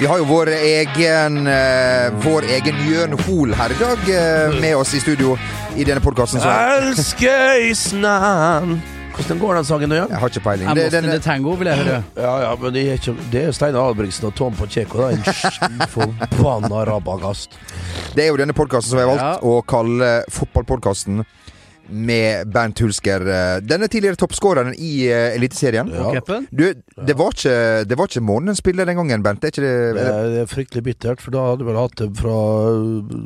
Vi har jo vår egen, eh, vår egen Jørn Hoel her i dag eh, med oss i studio i denne podkasten. Hvordan går den sangen nå igjen? Jeg har ikke peiling. Det, lost den, tango, vil jeg høre. Ja, ja, men det er, ikke, det er Steinar Albrigtsen og Tom Pacheco. Er en forbanna rabagast. det er jo denne podkasten som jeg har valgt Ja. å kalle Fotballpodkasten med Bernt Hulsker. Eh, Denne tidligere toppskåreren i uh, Eliteserien. Ja. Du, det var ikke, det var ikke månedens spiller den gangen, Bernt. Det er ikke det, Det er, det er fryktelig bittert, for da hadde du vel hatt det fra uh,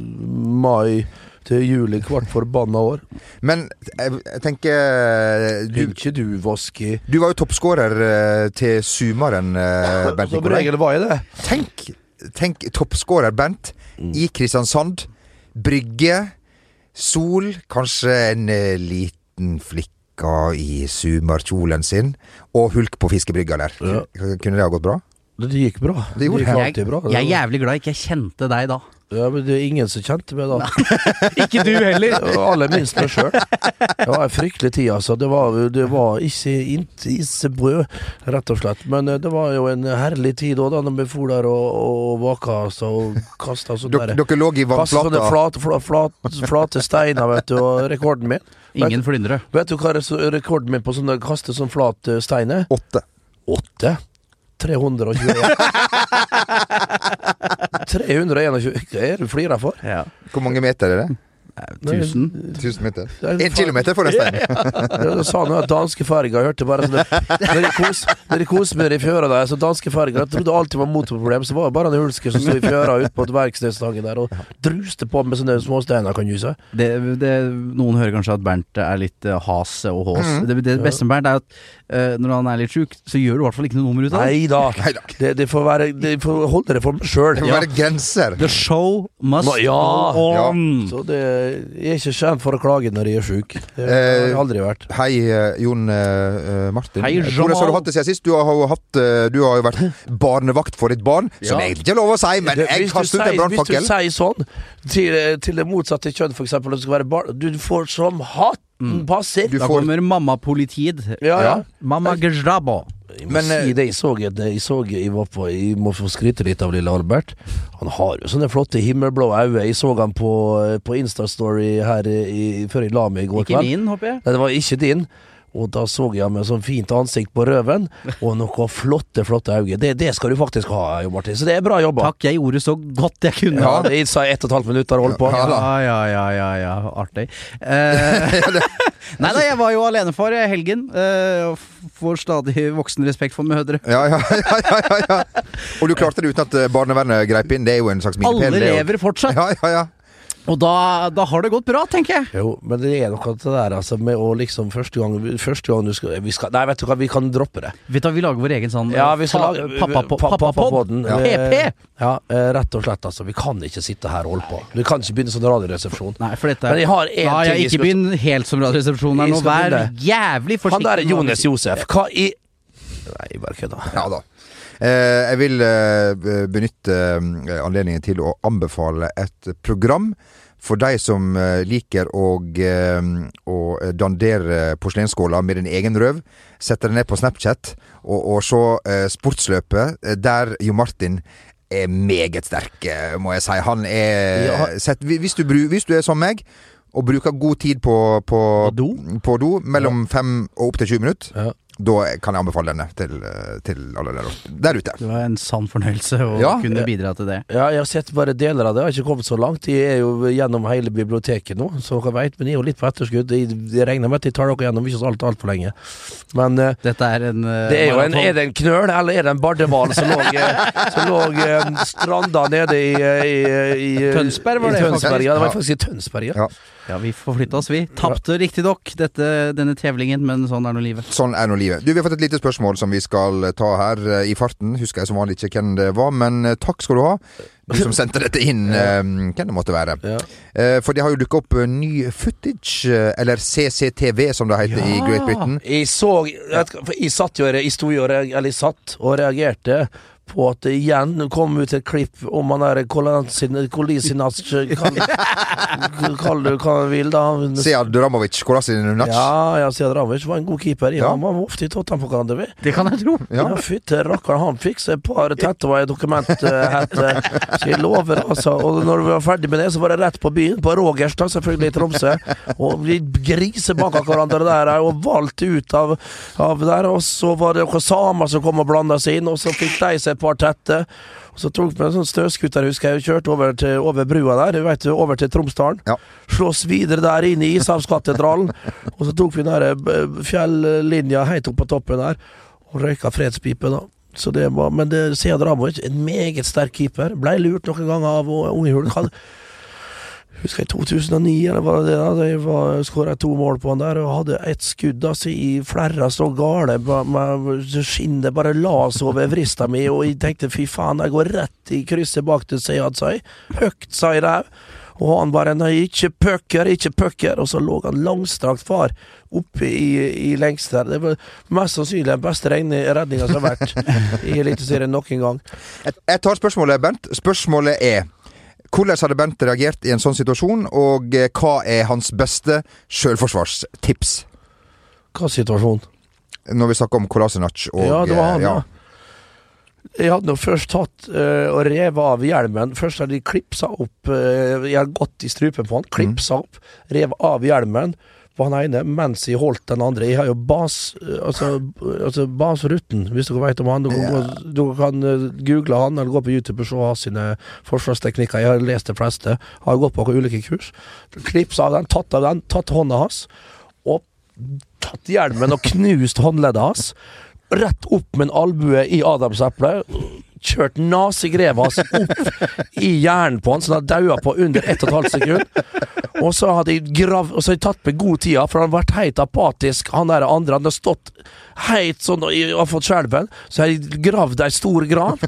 mai til juli hvert forbanna år. Men jeg, jeg tenker Du, du, ikke du, Voski? du var jo toppskårer eh, til Sumaren, uh, Bernt Som regel var jeg det. Tenk, tenk toppskårer Bernt Mm. i Kristiansand. Brygge, sol, kanskje en eh, liten flikka i sumarkjolen sin, og hulk på fiskebrygga der. Ja. Kunne det ha gått bra? Det gikk bra. Det gjorde gikk det. alltid bra. Jeg er jævlig glad ikke jeg kjente deg da. Ja, men det er ingen som kjente meg da. Ikke du heller. Og Aller minst meg sjøl. Det var en fryktelig tid, altså. Det var, det var ikke inte issebrød, rett og slett. Men eh, det var jo en herlig tid òg, da når vi for der og, og vaka altså, og kasta sånne Dere, der dere lå i vannflata. flate, flate, flate steiner, vet du, og rekorden min Ingen flyndre. Vet du hva rekorden min på sånne kaste sånn flat stein er? Åtte. Åtte. 321. 321. Hva er det du flirer for? Ja. Hvor mange meter er det? Tusen. 1000 meter? Er Én kilometer for en stein. Ja, Du sa noe at farger hørte bare sånn Når de koser kos med det i fjøra der, så danske farger Jeg trodde alltid var motorproblem, så var det bare en hulsker som sto i fjøra ute på Verkstedstangen der og druste på med sånne små steiner, kan du si. Det, det, noen hører kanskje at Bernt er litt uh, has og hås. Det, det beste med Bernt er at uh, når han er litt sjuk, så gjør du i hvert fall ikke noe nummer ut av det. Nei da. Det, det får være Det får holde det for meg sjøl. Det må være grenser. The show must Nå, ja, go ja. on. Så det jeg er ikke kjent for å klage når jeg er sjuk. Det har jeg aldri vært. Hei, eh, Jon eh, Martin. Hei, Hvordan har du hatt det siden sist? Du har jo, hatt, eh, du har jo vært barnevakt for ditt barn, som Ja. egentlig ikke er lov å si, men Det- jeg du kastet ut en sier, hvis du sier sånn til, til det motsatte kjønn, eksempel, at det skal være barn Du får som hatten passer. Du Da får kommer mamma-politiet. Ja, ja. Mamma Gejrabo. Jeg må Men, eh, si det, jeg så, jeg, jeg så jeg var på Jeg må få skryte litt av lille Albert. Han har jo sånne flotte himmelblå øyne. Jeg så han på, på Instastory her i, før jeg la meg i går kveld. Ikke min, håper jeg. Nei, det var ikke din. Og da så jeg med sånn fint ansikt på røven, og noen flotte, flotte øyne. Det, det skal du faktisk ha, Jo Martin. Så det er bra jobba. Takk, jeg gjorde så godt jeg kunne. Ja, det sa ett og et halvt minutt har holdt på. Ja. Ja, ja, ja, ja, artig. Eh, nei da, jeg var jo alenefar i helgen. eh, og f- får stadig voksen respekt for mødre. Ja, ja, ja, ja, ja, ja. Og du klarte det uten at eh, barnevernet greip inn. Det er jo en slags milepæl. Alle er lever fortsatt. Ja, ja, ja. Og da, da har det gått bra, tenker jeg. Jo, men det er noe til det der, altså, med å liksom Første gang, første gang du skal, vi skal Nei, vet du hva, vi kan droppe det. Vet du, hva, Vi lager vår egen sånn Ja, vi skal lage pappa- pa- Ja. PP! Ja, eh, rett og slett, altså. Vi kan ikke sitte her og holde på. Vi kan ikke begynne sånn radioresepsjon. Nei, for dette Men jeg har én ting jeg ikke begynn helt som Radioresepsjonen her nå. Vær jævlig forsiktig. Han der er med Jonas. Josef. Hva i Nei, bare kødda. ja da. Eh, jeg vil eh, benytte eh, anledningen til å anbefale et program for deg som liker å, å dandere porselensskåler med din egen røv. Sette det ned på Snapchat og, og se Sportsløpet, der Jo Martin er meget sterk, må jeg si. Han er Ja. sett, hvis, du, hvis du er som meg og bruker god tid på, på, På do? mellom fem og opp til 20 minutter, Ja. Da kan jeg anbefale denne til, eh, til alle der, der ute. Det var en sann fornøyelse å Ja. kunne bidra til det. Ja, jeg har sett bare deler av det. Jeg har ikke kommet så langt. De er jo gjennom hele biblioteket nå, så dere vet, men jeg er jo litt på etterskudd. Jeg, jeg regner med at de tar dere gjennom ikke så alt altfor lenge. Men eh, Dette er en eh, det er jo en, er det en knøl, eller er det en bardehval som lå, som lå stranda nede i, eh, i, i Tønsberg var i det Tønsberg, faktisk. Ja, det var faktisk i Tønsberg, ja. Ja. Ja, vi forflytta oss, vi. Tapte riktignok denne tevlingen, men sånn er nå livet. Sånn er nå livet. Du, Vi har fått et lite spørsmål som vi skal ta her eh, i farten. Husker jeg som vanlig ikke hvem det var, men eh, takk skal du ha. Du som sendte dette inn, ja. hvem det måtte være. Ja. Eh, For det har jo dukka opp eh, ny footage, eh, eller CCTV som det heter i Great Britain. Jeg så jeg, for jeg satt jo Jeg sto jo Eller jeg satt og reagerte på at det igjen kom ut et klipp om han der Kolisinac Kall det hva du vil, da. Sead Dramovic, Kolasinac. Ja, ja, Sead Dramovic var en god keeper. Ja, Ja. Han var ofte i Tottenham på hverandre. Det kan jeg tro. Ja. Ja, fytte rakkeren, han fikk seg et par tettoer i dokumenthette. Så jeg lover, altså. Og når vi var ferdig med det, så var det rett på byen, på Rogers, da, selvfølgelig i Tromsø. Og vi grisebanka hverandre der, og valgte ut av, av der. Og så var det noen samer som kom og blanda seg inn, og så fikk de seg et par tette. Og så tok vi en sånn støvskuter, husker jeg, kjørte over, til, over brua der, du over til Tromsdalen. Ja. Slåss videre der inn i Ishavskatedralen. Og så tok vi den eh, fjellinja helt opp på toppen der, og røyka fredspipe, da. Så det var, men det, Sead Ramovic, en meget sterk keeper. Blei lurt noen ganger av. Han- Husker jeg 2009, eller var det det? da Jeg skåra to mål på han der, og hadde ett skudd altså, i flerra så gale. Skinnet bare la seg over vrista mi, og jeg tenkte fy faen, jeg går rett i krysset bak til Sead, sa jeg. Høgt, sa jeg der. Og han bare nei, ikke pucker, ikke pucker. Og så lå han langstrakt far oppe i, i lengst der. Det var mest sannsynlig den beste redninga som har vært i Eliteserien noen gang. Jeg tar spørsmålet, Bernt. Spørsmålet er hvordan hadde Bernt reagert i en sånn situasjon, og eh, hva er hans beste selvforsvarstips? Hva situasjon? Når vi snakker om Kolasinac og ja, det var han, ja. Jeg hadde nå først tatt eh, og revet av hjelmen. Først hadde de klipsa opp eh, Jeg hadde gått i strupen på han, klipsa opp, revet av hjelmen på han ene mens jeg holdt den andre. Jeg har jo bas... Altså, altså Basrutten, hvis dere vet om han. Dere, kan gå- dere kan eh, google han eller gå på YouTube og se hans sine forsvarsteknikker. Jeg har lest de fleste. Har gått på ulike kurs. Klipsa av den, tatt av den, tatt hånda hans. Og tatt hjelmen og knust håndleddet hans. Rett opp med en albue i adamseplet. Kjørt nazigrevet hans opp i hjernen på han, så han daua på under 1 12 sekund. Og så hadde jeg grav, og så hadde jeg tatt med god tid, for han hadde vært helt apatisk, han der andre. Han hadde stått helt sånn og har fått skjelven. Så jeg hadde gravd ei stor grav,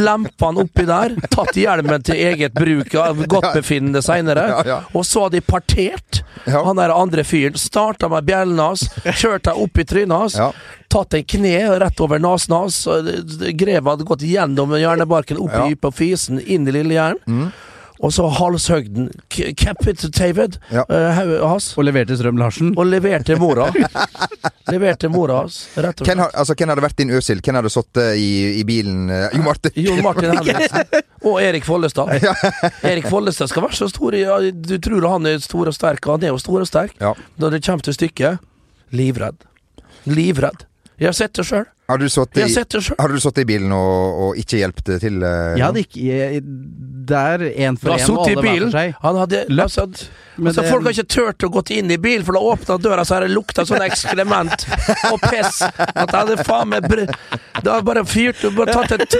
lempa han oppi der, tatt hjelmen til eget bruk godtbefinnende seinere, Ja, ja. og så hadde jeg partert Ja. han der andre fyren. Starta med bjellen hans, kjørt deg opp i trynet hans. Ja. Tatt en kne rett over nesen hans. Grevet hadde gått gjennom hjernebarken, opp Ja. i på fisen, inn i lillehjernen. Og så halshøgden. Capitated Ja. uh, hodet hans. Og leverte Strøm Larsen. Og leverte mora. leverte mora hans, rett og Hvem, slett. altså, hvem hadde vært din Øsil? Hvem hadde sittet i, i bilen? eh, Jo Martin. Jon Martin Henriksen. Og Erik Follestad. Erik Follestad skal være så stor. Ja, du tror han er stor og sterk, og han er jo stor og sterk. Ja. Når det kommer til stykket livredd. Livredd. Jeg har sett det sjøl. Har du sittet i, i bilen og, og ikke hjulpet til? Uh, Jeg hadde ikke jeg, Der én for har én og sittet i alle hver bilen. for seg. Han hadde Løpt. altså, Men altså, det- Folk har ikke turt å gå inn i bilen, for da åpna døra så har det lukta sånn ekskrement og piss at jeg hadde faen meg br Det har bare fyrt du bare tatt et,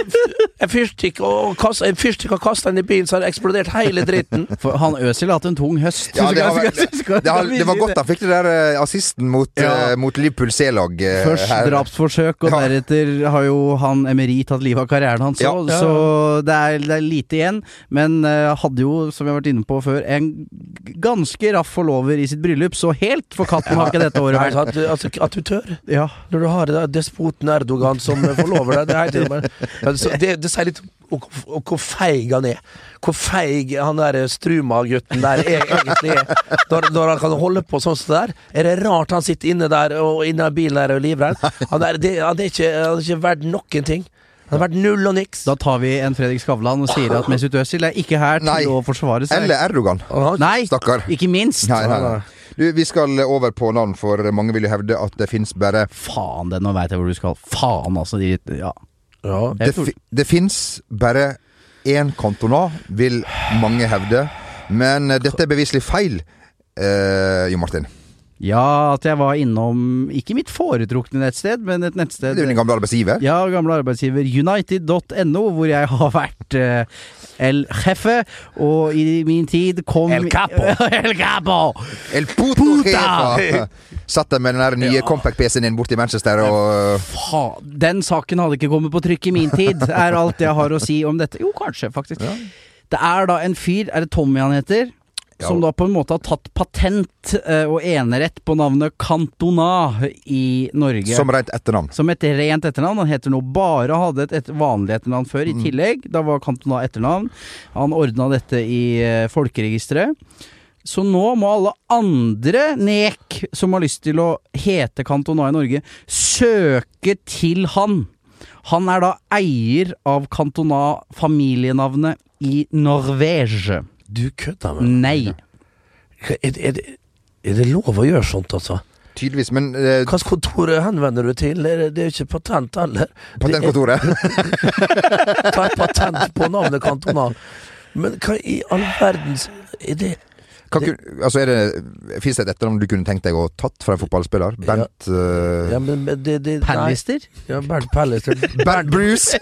en fyrstikk og kast, en fyrstikk og kasta den i bilen, så har det eksplodert hele dritten. For han Øsil har hatt en tung høst. Ja, det, skal- det, det var godt han fikk det der eh, assisten mot, Ja. uh, mot Liverpool C-lag. Uh, Først her. drapsforsøk, og Ja. Deretter har jo han Emery tatt livet av karrieren hans òg, Ja. så det er, det er lite igjen. Men uh, hadde jo, som vi har vært inne på før, en ganske raff forlover i sitt bryllup, så helt for katten har ikke dette året vært. at, altså, at du tør. Ja. Når du har det despoten Erdogan som forlover deg. Det, men det, det sier litt og, hvor- hvor feig han er. Hvor feig han der Struma-gutten der er, egentlig er. Når, når han kan holde på sånn som det der. Er det rart han sitter inne der og inne i bilen der og livredd? Han er, det, han er ikke, han er ikke verdt noen ting. Han har vært null og niks. Da tar vi en Fredrik Skavlan og sier at Mesut Özil er ikke her til Nei. å forsvare seg. Eller Erdogan. Nei, Stakkar. ikke minst! Nei, nei, nei. Du, vi skal over på navn, for mange vil jo hevde at det fins bare Faen, det, nå veit jeg hvor du skal. Faen, altså. De, ja. Ja. Det, tror- det fins bare én Cantona, vil mange hevde. Men eh, dette er beviselig feil, eh, Jo Martin. Ja, at jeg var innom ikke mitt foretrukne nettsted, men et nettsted din gamle arbeidsgiver. Ja, gamle arbeidsgiver United.no, hvor jeg har vært eh, El Jefe, og i min tid kom El Capo. El Capo! El puto Puta! Satt der med den der nye Ja. compact-PC-en din borte i Manchester og Faen, den saken hadde ikke kommet på trykk i min tid, er alt jeg har å si om dette. Jo, kanskje, faktisk. Det er da en fyr, er det Tommy han heter? Som da på en måte har tatt patent eh, og enerett på navnet Cantona i Norge. Som rent etternavn. Som et rent etternavn. Han heter nå bare hadde et, et vanlig etternavn før, i tillegg. Da var Cantona etternavn. Han ordna dette i eh, folkeregisteret. Så nå må alle andre nek som har lyst til å hete Cantona i Norge, søke til han. Han er da eier av Cantona familienavnet i Norvège. Du kødder med meg. Nei. Er, er, det- er det lov å gjøre sånt, altså? Tydeligvis. Men uh, Hvilket kontor henvender du til? Er Det det er jo ikke patent heller. patentkontoret Ta et patent på navnet kantona. Men hva i all verdens Er det kan, altså det Fins det et etternavn du kunne tenkt deg å tatt fra en fotballspiller? Bernt eh, Ja, men men det, det nei. Pallister? Ja, Bernt Pallister. Bernt Bruce!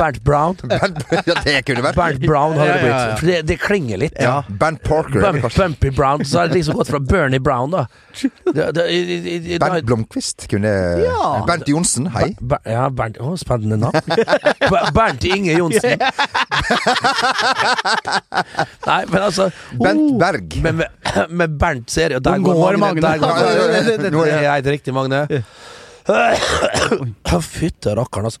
Bernt Brown. Bernt, ja, det kunne vært Bernt Brown hadde det blitt. For det, det klinger litt. ja. Bernt Parker. Bump, Bumpy Brown. Så har det liksom gått fra Bernie Brown, da. Det, det, i- i- Bernt Blomkvist kunne Ja. Bernt Johnsen, hei. Ber, ja, Bernt Å, spennende navn. Ber- Bernt Inge Johnsen. Nei, men altså Bent Berg. Men med, med Bernt ser jeg Der går Magne. Der går Ja, Det er helt riktig, Magne. Fytte rakkeren, altså.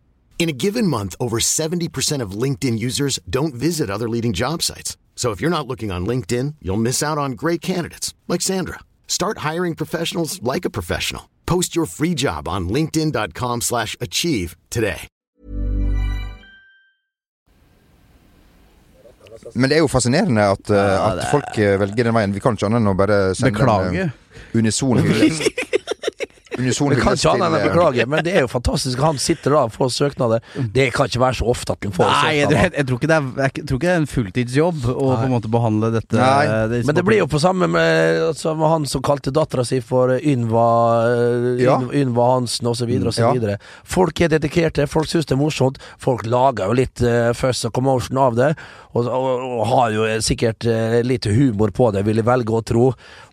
In a given month, over 70% of LinkedIn users don't visit other leading job sites. So if you're not looking on LinkedIn, you'll miss out on great candidates like Sandra. Start hiring professionals like a professional. Post your free job on linkedin.com/achieve slash achieve today. Men det er jo fascinerende at, eh, Ja, at er- folk eh, velger den veien. Vi kan ikke annet enn å bare sende Beklage. en eh, unison hyllest. Unison kan ikke annet enn å eh, beklage, men det er jo fantastisk. Han sitter da og får søknader. Det kan ikke være så ofte at han får Nei, søknader. jeg, jeg, tror ikke det er, jeg tror ikke det er en fulltidsjobb å på en måte behandle dette Nei, disse Men det blir jo på samme med altså, han som kalte dattera si for Ynva eh, Ja. Yn- Ynva Hansen osv. osv. Ja. videre Folk er dedikerte, folk syns det er morsomt. Folk lager jo litt uh, fuss og commotion av det, og, og, og har jo sikkert uh, litt humor på det, vil jeg velge å tro.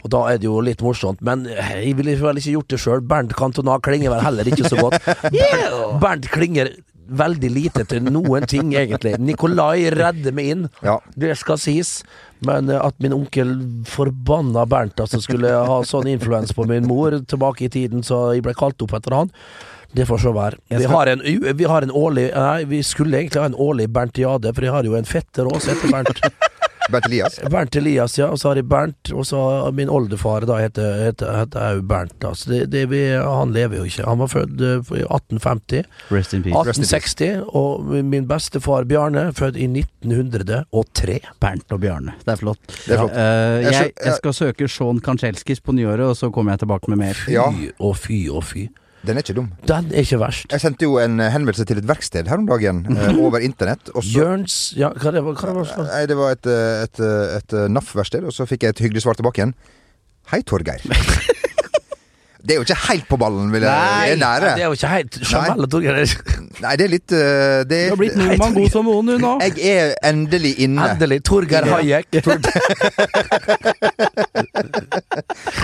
Og da er det jo litt morsomt. Men jeg ville vel ikke gjort det sjøl. Bernt Cantona klinger vel heller ikke så godt. Bernt, Bernt klinger veldig lite til noen ting, egentlig. Nikolai redder meg inn. Ja. Det skal sies. Men eh, at min onkel forbanna Bernt altså skulle ha sånn influens på min mor tilbake i tiden, så jeg ble kalt opp etter han. Det får så være. Vi har en, vi har en årlig Nei, vi skulle egentlig ha en årlig Berntiade, for jeg har jo en fetter også etter Bernt. Bernt Elias. Bernt Elias, ja. Og så har jeg Bernt. Og så har min oldefar da heter, heter, heter Bernt. Da. Så det, det vi, han lever jo ikke. Han var født eh, i 1850. Rest in peace. 1860. Og min bestefar Bjarne, født i 1903. Bernt og Bjarne. Det er flott. Det er flott. Ja. Jeg jeg, jeg skal søke Sean Kanchelskis på nyåret, og så kommer jeg tilbake med mer. Fy Ja. og fy og fy. Den er ikke dum. Den er ikke verst. Jeg sendte jo en eh, henvendelse til et verksted her om dagen, eh, over internett. Jørns Ja, hva det var hva det var? Nei, det var et, eh, et, eh, et, NAF-verksted, og så fikk jeg et hyggelig svar tilbake igjen. Hei, Torgeir. det er jo ikke helt på ballen, vil jeg Nei. Det er jo ikke helt Jamel og Torgeir. Nei, det er litt uh, det Du har blitt nordmann god som noen, du nå. Jeg er endelig inne. Endelig. Torgeir Hayek.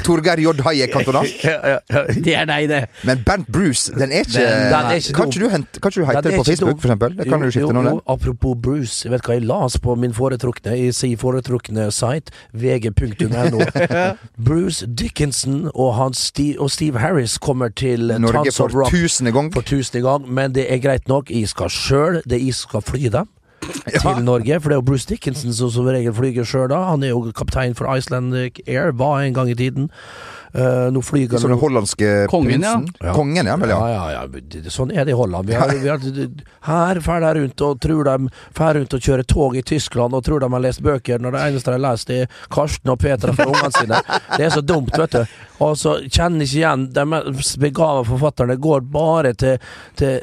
Torgeir J. Ja, ja. Det er deg, det. Men Bernt Bruce, den er ikke, Den- den er ikke Kan ikke du, hente, kan ikke du hete Den det på Facebook, for eksempel? Det kan Jo, du skifte noe nå, jo. Apropos Bruce, vet hva jeg las på min foretrukne i si foretrukne site, vg.no. Bruce Dickinson og, hans Steve, og Steve Harris kommer til Norge Tons of for tusende gang. for tusende gang, men det er greit nok. Jeg skal sjøl, det jeg skal fly dem. Til Norge, for det er jo Bruce Dickinson som som regel flyger sjøl da. Han er jo kaptein for Icelandic Air, var en gang i tiden. Uh, nå flyger han Som den hollandske Kongen, ja. prinsen. Kongen, ja. Vel, ja, ja. ja, ja. Sånn er det i Holland. Vi har, vi har, her drar de rundt og tror de fer rundt og kjører tog i Tyskland og tror de har lest bøker, når det eneste de har lest, er Karsten og Petra fra ungene sine. Det er så dumt, vet du. Og så kjenner ikke igjen De begavede forfatterne går bare til, til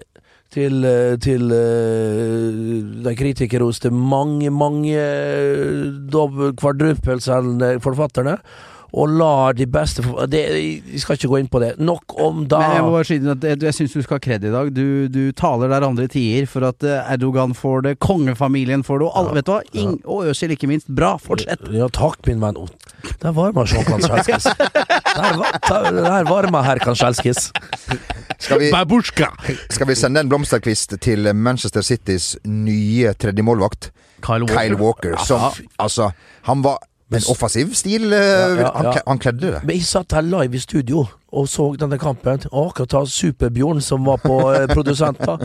til, eh, til uh, de kritikerroste mange, mange uh, kvadrupelselgende forfatterne. Og lar de beste det, Vi skal ikke gå inn på det. Nok om da. Men jeg må bare si at jeg, jeg syns du skal ha kred i dag. Du, du taler der andre tider for at eh, Erdogan får det, kongefamilien får det, og alle, vet du hva? Ing, og Øzil ikke minst. Bra, fortsett! Ja, takk, min venn. Å, Der varma Sean Kansjelskis. Der, var- der, her kan skjelskes. Skal vi, skal vi sende en blomsterkvist til Manchester Citys nye tredje målvakt? Kyle Walker. Kyle Walker. Som, altså, han var en offensiv stil. eh, Ja, ja, Han, ja. han kledde det. Men jeg satt her live i studio og så denne kampen. Akkurat da Superbjørn, som var på eh, produsent, da.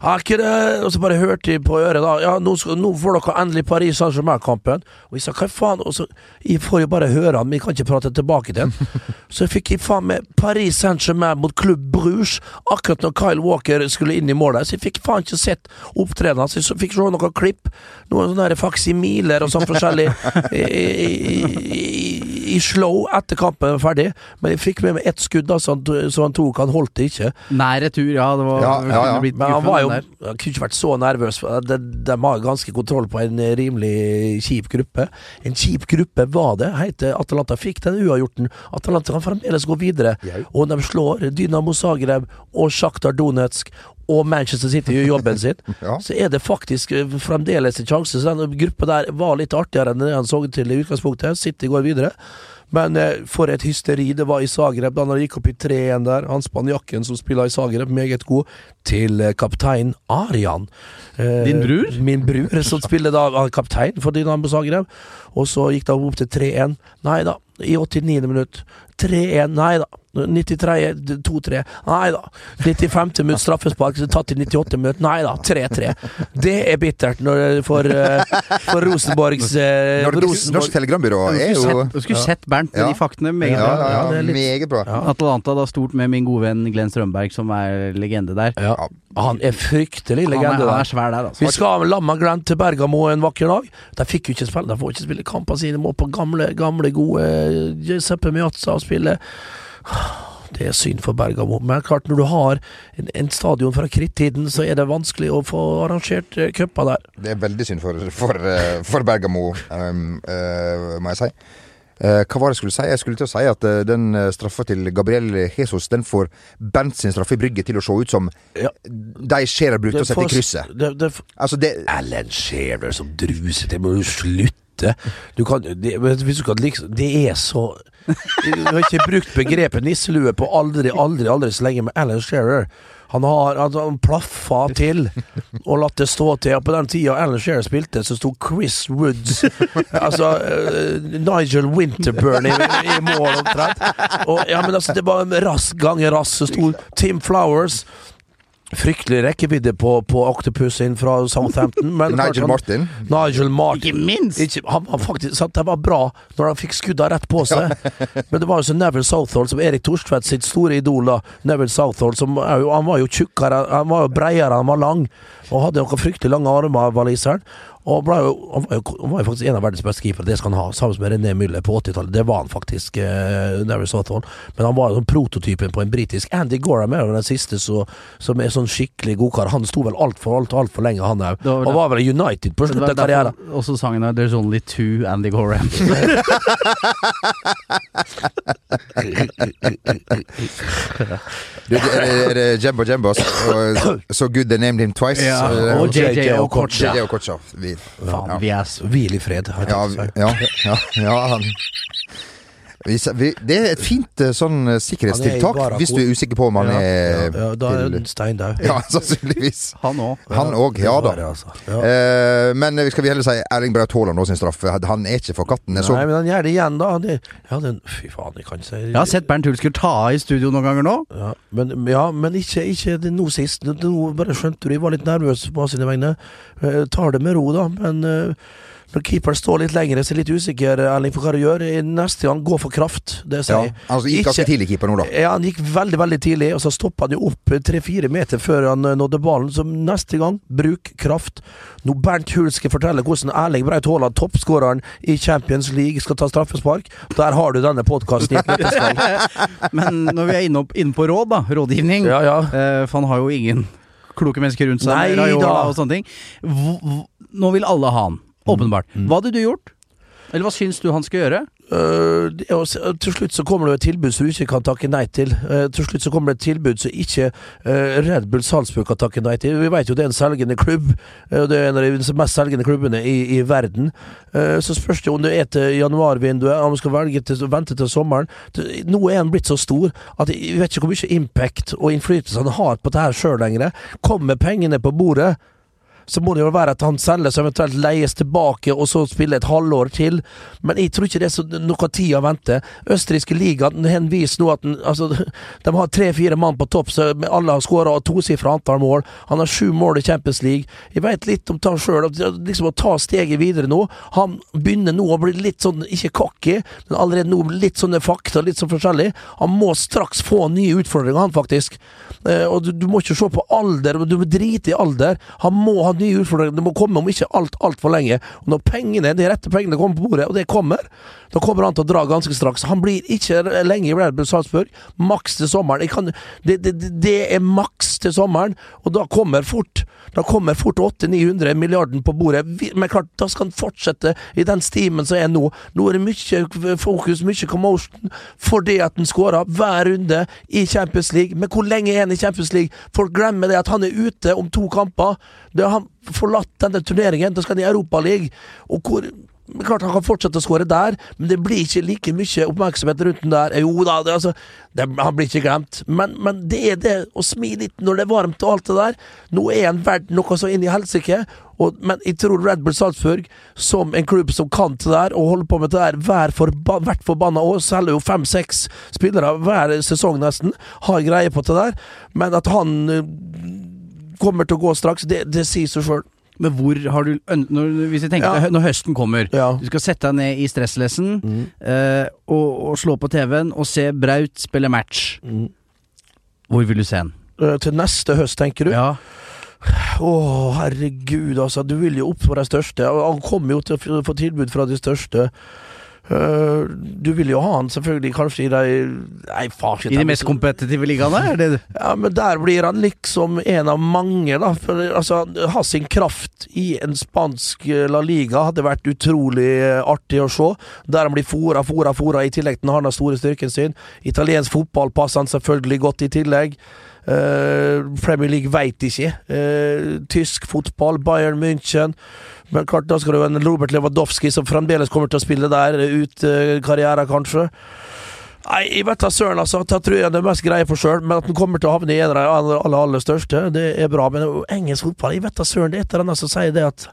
Og så bare hørte de på øret, da. Ja, nå, skal, nå får dere endelig Paris Saint-Germain-kampen. Og jeg sa hva faen? Og så, jeg får jo bare høre han, men jeg kan ikke prate tilbake til han. Så jeg fikk jeg faen med Paris Saint-Germain mot Klubb Bruges akkurat når Kyle Walker skulle inn i målet. Så jeg fikk faen ikke sett opptredenen hans. Jeg fikk se noen klipp, noen sånne faksimiler og sånn forskjellig i, i, i, i slow etter kampen var ferdig. Men jeg fikk med meg ett skudd, så han, så han tok. Han holdt det ikke. Nær retur, ja. Det var Ja, ja, ja. Men han var jo. Han kunne ikke vært så nervøs. De, de har ganske kontroll på en rimelig kjip gruppe. En kjip gruppe var det. Heter Atalanta fikk den uavgjorten. Atalanta kan fremdeles gå videre. Og de slår Dynamo Zagreb og Sjaktar Donetsk og Manchester City gjør jobben sin, Ja. så er det faktisk eh, fremdeles en sjanse. Så den gruppa der var litt artigere enn det han så til i utgangspunktet. City går videre. Men eh, for et hysteri det var i Zagreb da han gikk opp i 3-1 der. Han spanjakken som spiller i Zagreb, meget god, til eh, kaptein Arian. Eh, Din bror? Min bror, som spiller da han kaptein for Dynamo Zagreb. Og så gikk det opp til 3-1. Nei da, i 89. minutt. 3-1, nei da. 93, 2-3, nei da. 95. minutt straffespark, så tatt i 98 minutt, nei da. 3-3. Det er bittert når, for, eh, for Rosenborgs eh, Norsk, Rosenborg. Norsk Telegrambyrå Du er jo sett, du skulle sett Bernt med Ja. de faktene. Meget ja, bra. ja, Ja, ja, litt- meget bra. Atalanta da stort med min gode venn Glenn Strømberg, som er legende der. Ja, han er fryktelig Han er, legende han er svær der, Vi altså. skal lamme Lamma Grant til Bergamo en vakker dag. De fikk jo ikke spille, de får ikke spille kampene sine. Må på gamle, gamle gode eh, Giuseppe Miazza og spille. Det er synd for Bergamo. Men klart, når du har en, en stadion fra krittiden, så er det vanskelig å få arrangert uh, cuper der. Det er veldig synd for, for, eh, for Bergamo, um, uh, må jeg si. Eh, hva var det jeg skulle si? Jeg skulle til å si at eh, den eh, straffa til Gabriel Jesus Den får Bernt sin straffe i brygget til å se ut som Ja. de Scherer brukte å sette i krysset. Det, det, Altså, det Alan Shearer som druser, det må du slutte. Du kan, det, hvis du kan liksom, det er så Du har ikke brukt begrepet nisselue på aldri, aldri, aldri så lenge med Alan Shearer. Han har altså, plaffa til og latt det stå til. Og på den tida Alan Shearer spilte, så sto Chris Woods Altså uh, Nigel Winterburn i, i mål omtrent. Ja, men altså, det var rask i rass så sto Tim Flowers Fryktelig rekkevidde på, på Octopusen fra Southampton. Men Nigel han- Martin. Nigel Martin. Ikke minst! Ikke, han var faktisk sant, Det var bra når han fikk skudda rett på seg. Men det var jo så Neville Southall, som Erik Thorstvedt sitt store idol, da. Neville Southall, som er jo, han var jo tjukkere, han var jo breiere, han var lang. Og hadde noen fryktelig lange armer, waliseren. Og ble jo, han, var jo, faktisk en av verdens beste keepere, det skal han ha. Sammen med René Müller på 80-tallet. Det var han faktisk, eh, Neville Men han var jo sånn prototypen på en britisk. Andy Gorham er jo den siste så, som er sånn skikkelig godkar. Han sto vel altfor alt, alt for lenge, han òg. Det Og var vel United på Det slutten av karrieren. også sangen er 'There's Only Two Andy Gorham'. Du, er, det- er Jembo Jembo Jembos? So good they named him twice? Ja, JJ og JJ Okocha. Vi, Faen, vi er så Hvil i fred. ja, ja, ja, ja vi, vi, Det er et fint eh, sånn eh, sikkerhetstiltak er hvis du er usikker på om han ja, er ja, ja, Da er han en stein dau. Ja, sannsynligvis. Han òg. Han òg, ja da. Det altså. Ja. Eh, men vi skal vi heller si Erling Braut Haaland nå sin straff? Han er ikke for katten. Så Nei, men han gjør det igjen, da. Det, ja, den, fy faen, jeg kan ikke si Jeg har sett Bernt Hulsker ta av i studio noen ganger nå. ja, men, ja, men ikke, ikke nå sist. Nå bare skjønte du, jeg var litt nervøs på sine vegne. Jeg tar det med ro, da. Men eh, når keeperen står litt lenger, og ser litt usikker Erling, på hva du gjør. Eh, Neste gang, gå for kraft. Det sier jeg. Han gikk ganske tidlig, keeper, nå, da. Ja, han gikk veldig veldig tidlig, og så stoppa han jo opp tre-fire meter før han eh, nådde ballen. Så neste gang, bruk kraft. Når Bernt Hulske forteller hvordan Erling Braut Haaland, toppskåreren i Champions League, skal ta straffespark. Der har du denne podkasten. Men når vi er inne, opp, inne på råd, da, rådgivning Ja, ja. eh, For han har jo ingen kloke mennesker rundt seg. Nei da. Og sånne ting. Nå vil alle ha han. Åpenbart. Hva hadde du gjort? Eller hva syns du han skal gjøre? Uh, til slutt så kommer det et tilbud som du ikke kan takke nei til. Uh, til slutt så kommer det et tilbud som ikke uh, Red Bull Salzburg kan takke nei til. Vi vet jo det er en selgende klubb. det er en av de mest selgende klubbene i, i verden. Så spørs det om det er til januarvinduet, om man skal velge til, vente til sommeren. Nå er han blitt så stor at jeg vet ikke hvor mye impact og innflytelse han har på det her sjøl lenger. Kommer pengene på bordet så må det jo være at han selges og eventuelt leies tilbake, og så spille et halvår til. Men jeg tror ikke det er så noe tid å vente. Østerrikske liga har vist nå at den, altså, de har tre-fire mann på topp, så alle har skåra tosifra antall mål. Han har sju mål i Champions League. Jeg vet litt om han sjøl, liksom å ta steget videre nå. Han begynner nå å bli litt sånn, ikke cocky, men allerede nå litt sånne fakta, litt sånn forskjellig. Han må straks få nye utfordringer, han faktisk. Eh, og du, du må ikke se på alder, du må drite i alder. Han må ha nye utfordringer. Det må komme om ikke alt altfor lenge. Og når pengene, de rette pengene kommer på bordet, og det kommer, da kommer han til å dra ganske straks. Han blir ikke lenge i Red Bull Salzburg. Maks til sommeren. Kan, det, det, det- er maks til sommeren, og da kommer fort Da kommer fort 800-900 milliarder på bordet. Men klart, da skal han fortsette i den stimen som er nå. Nå er det mye fokus, mye commotion, fordi at han skårer hver runde i Champions League. Men hvor lenge er han i Champions League? Folk glemmer det at han er ute om to kamper. Det er han forlatt denne turneringen. Da skal han i Europaligaen. Og hvor men Klart han kan fortsette å skåre der, men det blir ikke like mye oppmerksomhet rundt den der. Jo da, det, altså, det, han blir ikke glemt. Men, men det er det å smi litt når det er varmt og alt det der. Nå er han verdt noe så inn i helsike. Og- Men jeg tror Red Bull Salzburg, som en klubb som kan det der, og holder på med det der hver forba, hvert forbanna år, selger jo fem-seks spillere hver sesong nesten, har greie på det der. Men at han kommer til å gå straks, det, det sier seg sjøl. Men hvor har du når, Hvis jeg tenker Ja. når høsten kommer Ja. Du skal sette deg ned i stresslessen Mm. eh, og, og slå på TV-en og se Braut spille match. Mm. Hvor vil du se den? Eh, Til neste høst, tenker du? Ja. Å, herregud, altså. Du vil jo opp på de største. Han kommer jo til å få tilbud fra de største. Eh, du vil jo ha han selvfølgelig kanskje i de Nei, far, I de mest kompetitive ligaene? Det Ja, men der blir han liksom en av mange, da. For, altså, ha sin kraft i en spansk eh, La Liga hadde vært utrolig eh, artig å se. Der han blir fora, fora, fora, i tillegg til han har store styrken sin. Italiensk fotball passer han selvfølgelig godt i tillegg. Uh, Premier League veit ikke. Uh, tysk fotball, Bayern München. Men klart, da skal du ha en Robert Lewandowski som fremdeles kommer til å spille der, eh, ut uh, karrieren kanskje. Nei, jeg vet da søren, altså. Det tror jeg det er mest greie for sjøl. Men at den kommer til å havne i en av de aller, aller, aller største, det er bra. Men engelsk fotball, jeg vet da søren, det er et eller annet som sier det at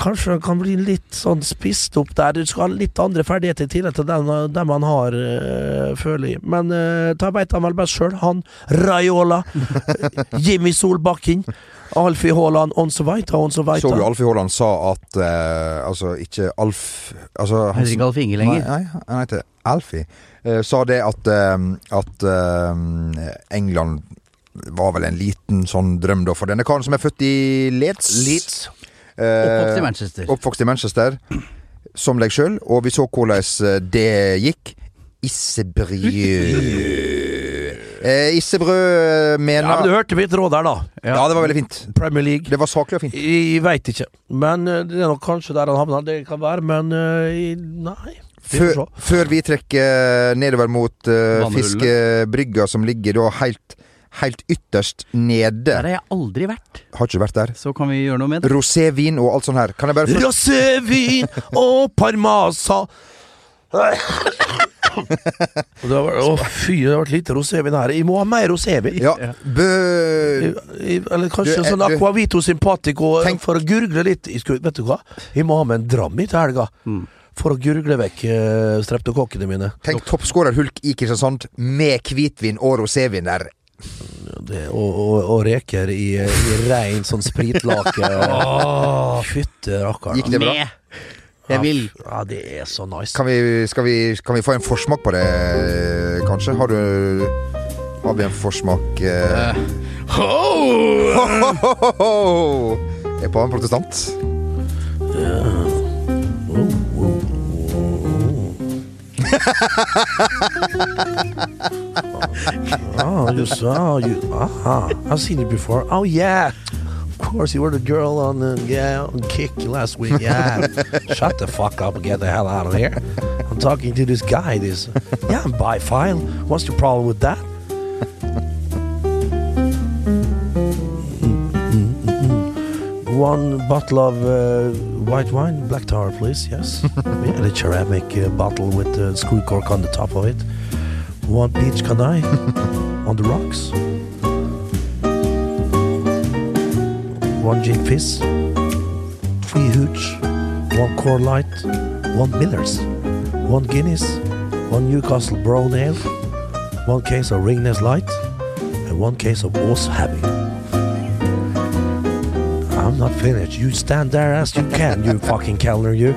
Kanskje han kan bli litt sånn spist opp der. Du skal ha litt andre ferdigheter i tillegg til dem, dem han har, øh, føler jeg. Men øh, da veit han vel best sjøl. Han Raiola, Jimmy Solbakken, Alfie Haaland, on så weiter, on så weiter. Så du Alfie Haaland sa at uh, Altså, ikke Alf altså, han- Heter ikke Alf Inge lenger. Nei, nei, han heter Alfie. Uh, sa det at, uh, at England var vel en liten sånn drøm da for denne karen som er født i Leeds. Leeds. Oppvokst i Manchester. Oppvokst i Manchester, som deg sjøl, og vi så hvordan det gikk. Eh, Issebrød mener Ja, men du hørte mitt råd der, da. Ja, det var veldig fint. Premier League. Det var saklig og fint. Jeg veit ikke. Men øh, det er nok kanskje der han havna. Det kan være, men øh, nei. Før, før vi trekker nedover mot uh, fiskebrygga, som ligger da helt, helt ytterst nede Der har jeg aldri vært. Har ikke vært der. Så kan vi gjøre noe med det. Rosévin og alt sånt her. Kan jeg bare først Rosévin og parmasa. Og det var, å fy, det har vært lite rosévin her. Vi må ha mer rosévin. Ja, bø... Eller kanskje Du, eh, sånn Aquavito Simpatico Tenk- for å gurgle litt. Vet du hva? Vi må ha med en dram i til helga. Mm. For å gurgle vekk uh, streptokokkene mine. Tenk toppskårer-Hulk i Kristiansand med hvitvin og rosévin der. Det, og, og, og reker i, i rein sånn spritlake. Fytte rakkeren. Gikk det bra? Med. Jeg vil. Ja, det er så nice. Kan vi, skal vi, kan vi få en forsmak på det, kanskje? Har du Har vi en forsmak eh? Er på en protestant? Oh, you saw you. Ah, I've seen you before. Oh yeah. Of course, you were the girl on the yeah on Kick last week. Yeah. Shut the fuck up and get the hell out of here. I'm talking to this guy. This yeah, I'm bifile. What's the problem with that? One bottle of uh, white wine, black tar, please. Yes, yeah, the ceramic uh, bottle with the screw cork on the top of it. One peach canai on the rocks. One gin fizz. Three hooch. One core light. One Millers. One Guinness. One Newcastle Brown Ale. One case of Ringnes Light. And one case of Ås Heavy. I'm not finished. You stand there as you can, you fucking Kellner, you.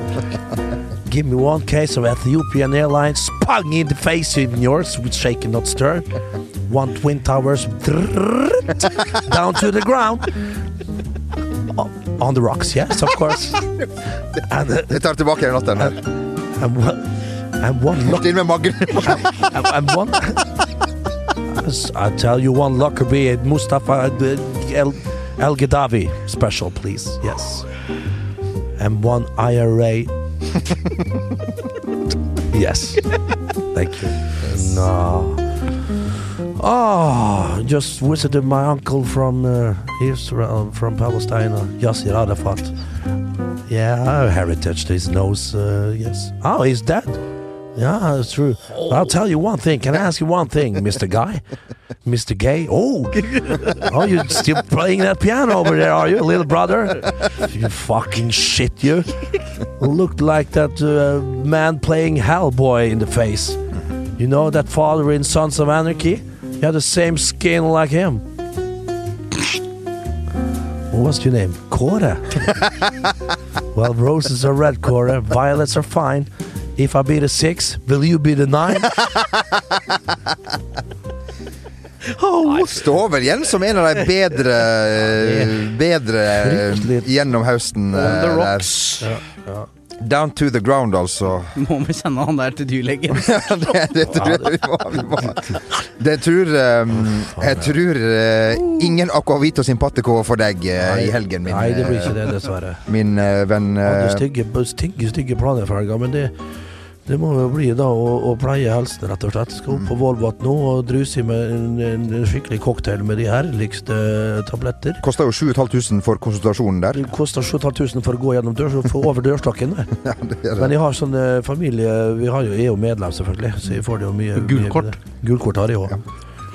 Give me one case of Ethiopian Airlines spung in the face in yours with shaken not stir. One Twin Towers down to the ground. On the rocks, yes, of course. and, uh, Jeg tar tilbake natten her. and one, and one lock, Inn med magen. and, and one. I tell you, one Lockerbie and Mustafa uh, El, El Gaddafi special, please. Yes. And one IRA. yes. Thank you. No. Oh, just visited my uncle from uh, Israel, from Palestine, uh, Yasser Arafat. Yeah, heritage his nose, uh, yes. Oh, he's dead. Yeah, that's true. I'll tell you one thing. Can I ask you one thing, Mr. Guy? Mr. Gay? Oh, oh, you're still playing that piano over there, are you, little brother? You fucking shit, you. Looked like that uh, man playing Hellboy in the face. You know that father in Sons of Anarchy? Had the same skin like him. What's your name? Kåre. well, roses are red, Kåre. Violets are fine. If I be the six, will you be the nine? oh, Står vel igjen som en av de bedre Bedre gjennom høsten. On the der. rocks. Down to the ground, altså. Må vi sende han der til dyrlegen? det, det tror jeg vi må. Vi må. Det tror um, Jeg tror uh, ingen Aquavito Simpatico for deg uh, i helgen, min, Nei, det blir ikke det, dessverre. min uh, venn. Uh, stygge, stygge, stygge planer for helga, men det, det må jo bli da å, å pleie helsen, rett og slett. Skal opp på Volvat nå og druse i med en, en, en skikkelig cocktail med de herligste tabletter. Koster jo 7500 for konsultasjonen der. Det koster 7500 for å gå gjennom dør, for over dørstokken. Ja, det Men jeg har sånn familie Vi har jo, er jo medlem, selvfølgelig, så jeg får det jo mye Gullkort? Gullkort Gulkort har jeg òg.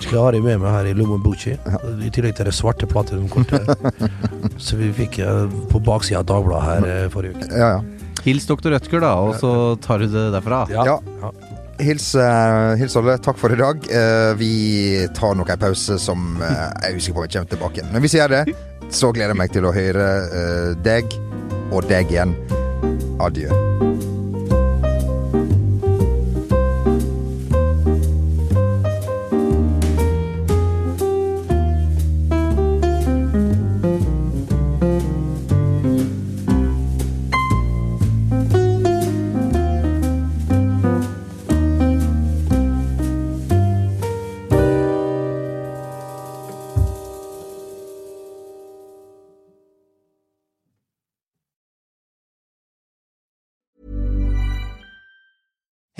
jeg har det med meg her i Lommobuchi, i tillegg til det svarte platinumkortet. Så vi fikk eh, på baksida av Dagbladet her eh, forrige uke. Ja, ja. Hils doktor Rødtger, da, og så tar du det derfra. Ja. Ja. Hils, eh, hils alle. Takk for i dag. Eh, vi tar nok en pause som eh, jeg er usikker på om vi kommer tilbake igjen. Men hvis vi gjør det, så gleder jeg meg til å høre deg og deg igjen. Adjø.